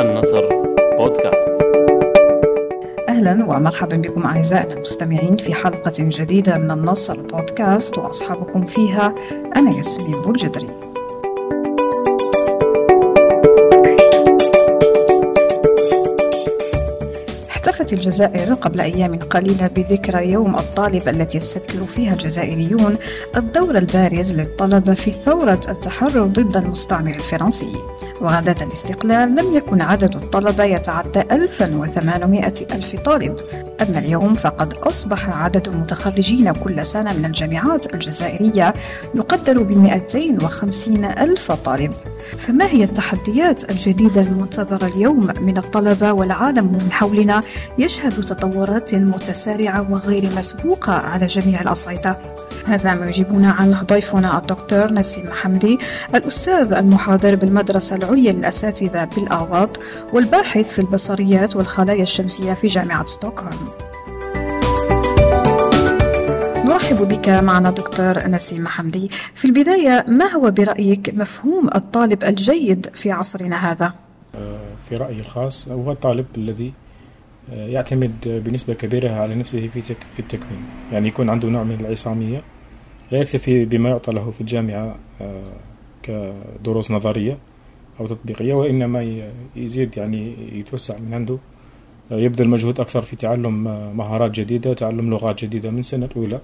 النصر بودكاست أهلا ومرحبا بكم أعزائنا المستمعين في حلقة جديدة من النصر بودكاست وأصحابكم فيها أنا ياسمين بولجدري. احتفت الجزائر قبل أيام قليلة بذكرى يوم الطالب التي يستذكر فيها الجزائريون الدور البارز للطلبة في ثورة التحرر ضد المستعمر الفرنسي. وغداة الاستقلال لم يكن عدد الطلبة يتعدى 1800 ألف طالب. أما اليوم فقد أصبح عدد المتخرجين كل سنة من الجامعات الجزائرية يقدر ب 250 ألف طالب. فما هي التحديات الجديدة المنتظرة اليوم من الطلبة والعالم من حولنا؟ يشهد تطورات متسارعة وغير مسبوقة على جميع الأصعدة هذا ما يجيبنا عنه ضيفنا الدكتور نسيم حمدي الأستاذ المحاضر بالمدرسة العليا للأساتذة بالآواط والباحث في البصريات والخلايا الشمسية في جامعة ستوكهولم. نرحب بك معنا دكتور نسيم حمدي. في البداية ما هو برأيك مفهوم الطالب الجيد في عصرنا هذا؟ في رأيي الخاص هو الطالب الذي يعتمد بنسبة كبيرة على نفسه في في التكوين. يعني يكون عنده نوع من العصامية لا يكتفي بما يعطى له في الجامعة كدروس نظرية أو تطبيقية وإنما يزيد يعني يتوسع من عنده. يبذل مجهود أكثر في تعلم مهارات جديدة تعلم لغات جديدة من سنة الأولى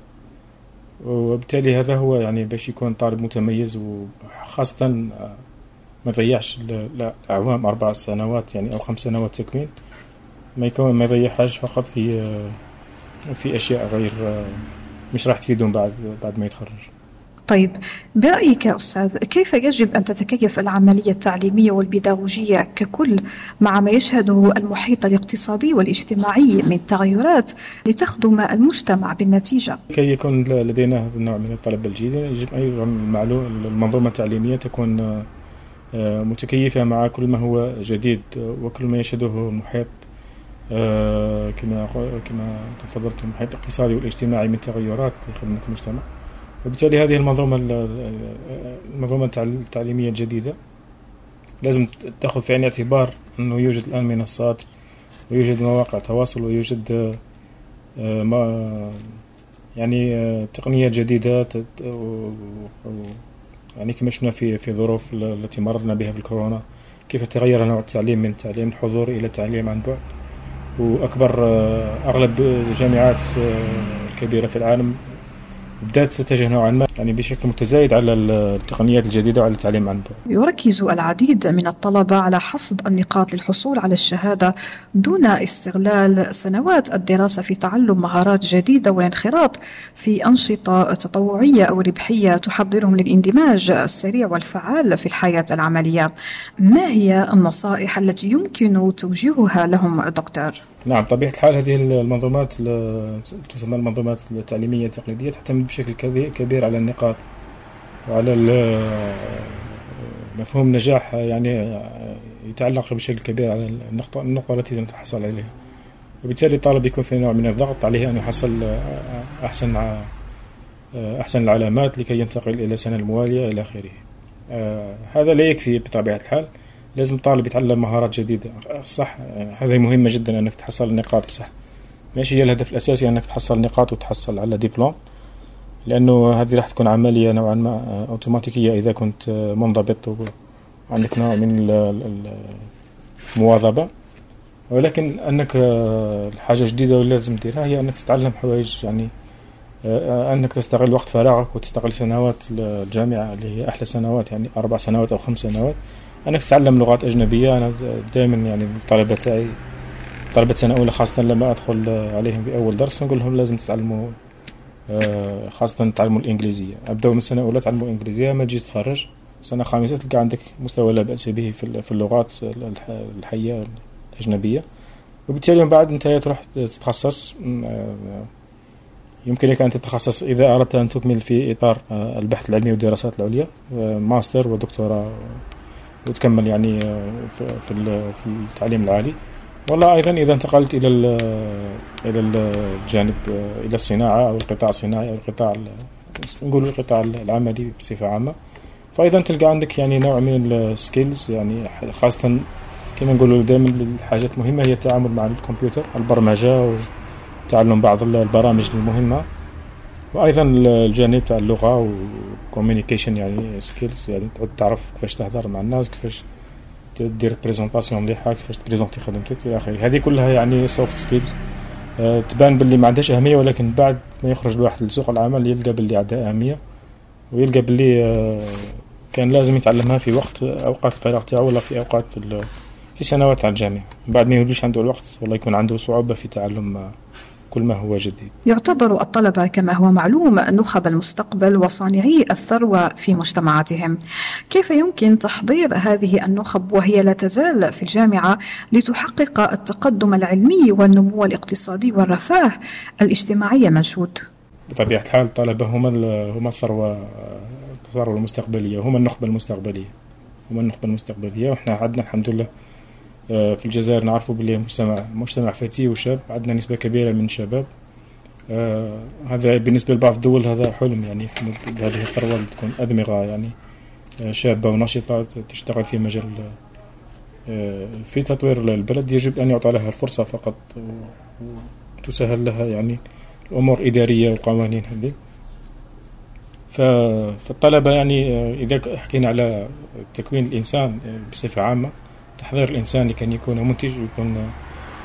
وبالتالي هذا هو يعني باش يكون طالب متميز وخاصة ما يضيعش الأعوام أربع سنوات يعني أو خمس سنوات تكوين ما يكون ما يضيعهاش فقط في في أشياء غير مش راح تفيدهم بعد بعد ما يتخرج. طيب برأيك يا أستاذ كيف يجب أن تتكيف العملية التعليمية والبداوجية ككل مع ما يشهده المحيط الاقتصادي والاجتماعي من تغيرات لتخدم المجتمع بالنتيجة؟ كي يكون لدينا هذا النوع من الطلبة الجيد يجب أيضا المنظومة التعليمية تكون متكيفة مع كل ما هو جديد وكل ما يشهده المحيط كما كما تفضلت المحيط الاقتصادي والاجتماعي من تغيرات لخدمة المجتمع. وبالتالي هذه المنظومة المنظومة التعليمية الجديدة. لازم تأخذ في عين الاعتبار أنه يوجد الآن منصات ويوجد مواقع تواصل ويوجد ما يعني تقنيات جديدة يعني كما شفنا في في ظروف التي مررنا بها في الكورونا كيف تغير نوع التعليم من تعليم الحضور إلى تعليم عن بعد. وأكبر أغلب الجامعات الكبيرة في العالم بدات تتجه نوعا ما يعني بشكل متزايد على التقنيات الجديدة وعلى التعليم عن بعد. يركز العديد من الطلبة على حصد النقاط للحصول على الشهادة دون استغلال سنوات الدراسة في تعلم مهارات جديدة والانخراط في أنشطة تطوعية أو ربحية تحضرهم للاندماج السريع والفعال في الحياة العملية. ما هي النصائح التي يمكن توجيهها لهم دكتور؟ نعم طبيعة الحال هذه المنظومات تسمى المنظومات التعليمية التقليدية تعتمد بشكل كبير على النقاط وعلى مفهوم النجاح يعني يتعلق بشكل كبير على النقطة, النقطة التي نتحصل عليها. وبالتالي الطالب يكون في نوع من الضغط عليه أن يحصل أحسن أحسن العلامات لكي ينتقل إلى السنة الموالية إلى آخره. هذا لا يكفي بطبيعة الحال. لازم الطالب يتعلم مهارات جديدة. صح هذه مهمة جدا أنك تحصل النقاط صح. ماشي هي الهدف الأساسي أنك تحصل نقاط وتحصل على دبلوم لأنه هذه راح تكون عملية نوعا ما أوتوماتيكية إذا كنت منضبط وعندك نوع من المواظبة. ولكن أنك الحاجة الجديدة اللي لازم تديرها هي أنك تتعلم حوايج يعني أنك تستغل وقت فراغك وتستغل سنوات الجامعة اللي هي أحلى سنوات يعني أربع سنوات أو خمس سنوات. انك تتعلم لغات أجنبية. أنا دائما يعني الطلبه تاعي طلبه سنة أولى خاصة لما أدخل عليهم في أول درس نقول لهم لازم تتعلموا خاصة تعلموا الإنجليزية. أبدأوا من سنة أولى تعلموا الانجليزيه ما تجي تتخرج سنة خامسة تلقى عندك مستوى لا بأس به في اللغات الحية الأجنبية. وبالتالي من بعد أنت تروح تتخصص يمكنك أن تتخصص إذا أردت أن تكمل في إطار البحث العلمي والدراسات العليا ماستر ودكتوراه. وتكمل يعني في في التعليم العالي. والله أيضا إذا انتقلت إلى إلى الجانب إلى الصناعة أو القطاع الصناعي أو القطاع نقول القطاع العملي بصفة عامة. فايضا تلقى عندك يعني نوع من ال skills يعني خاصة كما نقولوا دائما الحاجات المهمة هي التعامل مع الكمبيوتر البرمجة وتعلم بعض البرامج المهمة. وأيضا الجانب تاع اللغة و communication يعني skills يعني تعود تعرف كيفاش تهضر مع الناس كيفاش دير présentation مليحة كيفاش تبريزونتي خدمتك إلى آخره. هذه كلها يعني soft skills أه تبان باللي ما عندهاش أهمية ولكن بعد ما يخرج الواحد لسوق العمل يلقى باللي عندها أهمية ويلقى باللي أه كان لازم يتعلمها في وقت أوقات الفراغ تاعو ولا في أوقات في سنوات تاع الجامعة. بعد ما يوليش عنده الوقت ولا يكون عنده صعوبة في تعلم كل ما هو جديد. يعتبر الطلبة كما هو معلوم نخب المستقبل وصانعي الثروة في مجتمعاتهم. كيف يمكن تحضير هذه النخب وهي لا تزال في الجامعة لتحقق التقدم العلمي والنمو الاقتصادي والرفاه الاجتماعي المنشود بطبيعة الحال الطلبة هم هم الثروة الثروة المستقبلية هم النخبة المستقبلية هم النخبة المستقبلية وإحنا عندنا الحمد لله. في الجزائر نعرفوا بلي مجتمع مجتمع فتي وشاب عندنا نسبة كبيرة من الشباب آه هذا بالنسبة لبعض الدول هذا حلم يعني هذه الثروة تكون أدمغة يعني آه شابة ونشطة تشتغل في مجال آه في تطوير البلد. يجب أن يعطى لها الفرصة فقط وتسهل لها يعني الأمور إدارية وقوانين هذه. فالطلبة يعني آه، إذا حكينا على تكوين الإنسان بصفة عامة تحضير الإنسان لكي يكون منتج ويكون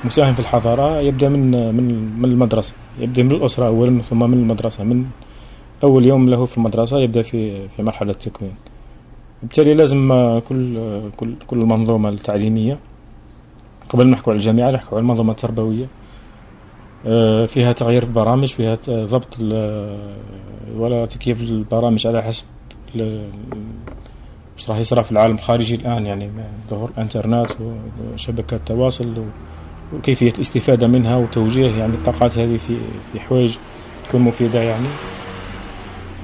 مساهم في الحضارة يبدأ من من من المدرسة. يبدأ من الأسرة أولا ثم من المدرسة. من أول يوم له في المدرسة يبدأ في في مرحلة التكوين. بالتالي لازم كل كل كل المنظومة التعليمية قبل ما نحكوا على الجامعة نحكوا على المنظومة التربوية. آه، فيها تغيير في البرامج فيها ضبط ولا تكييف البرامج على حسب إيش راح يصرى في العالم الخارجي الآن يعني ظهور الإنترنت وشبكات التواصل وكيفية الاستفادة منها وتوجيه يعني الطاقات هذه في في حوايج تكون مفيدة يعني.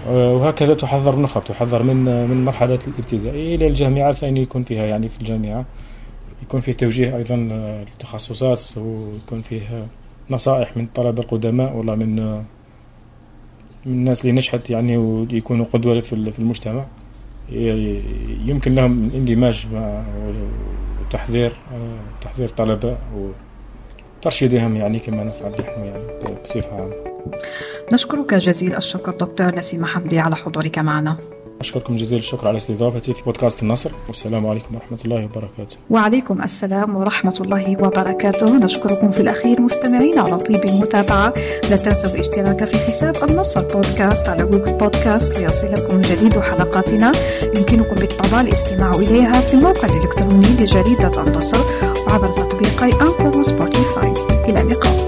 وهكذا تحضر النخب تحضر من من مرحلة الابتدائي إلى الجامعة ثاني يكون فيها يعني في الجامعة. يكون فيه توجيه أيضا للتخصصات ويكون فيه نصائح من الطلبة القدماء ولا من من الناس اللي نجحت يعني ويكونوا قدوة في المجتمع. يمكن لهم الاندماج مع وتحذير تحذير طلبة وترشيدهم يعني كما نفعل نحن يعني بصفة عامة. نشكرك جزيل الشكر دكتور نسيم حمدي على حضورك معنا. أشكركم جزيل الشكر على استضافتي في بودكاست النصر. والسلام عليكم ورحمة الله وبركاته. وعليكم السلام ورحمة الله وبركاته. نشكركم في الأخير مستمعين على طيب المتابعة. لا تنسوا الاشتراك في حساب النصر بودكاست على Google Podcast ليصلكم جديد حلقاتنا. يمكنكم بالطبع الاستماع إليها في الموقع الإلكتروني لجريدة النصر وعبر تطبيقي Anchor و Spotify. إلى اللقاء.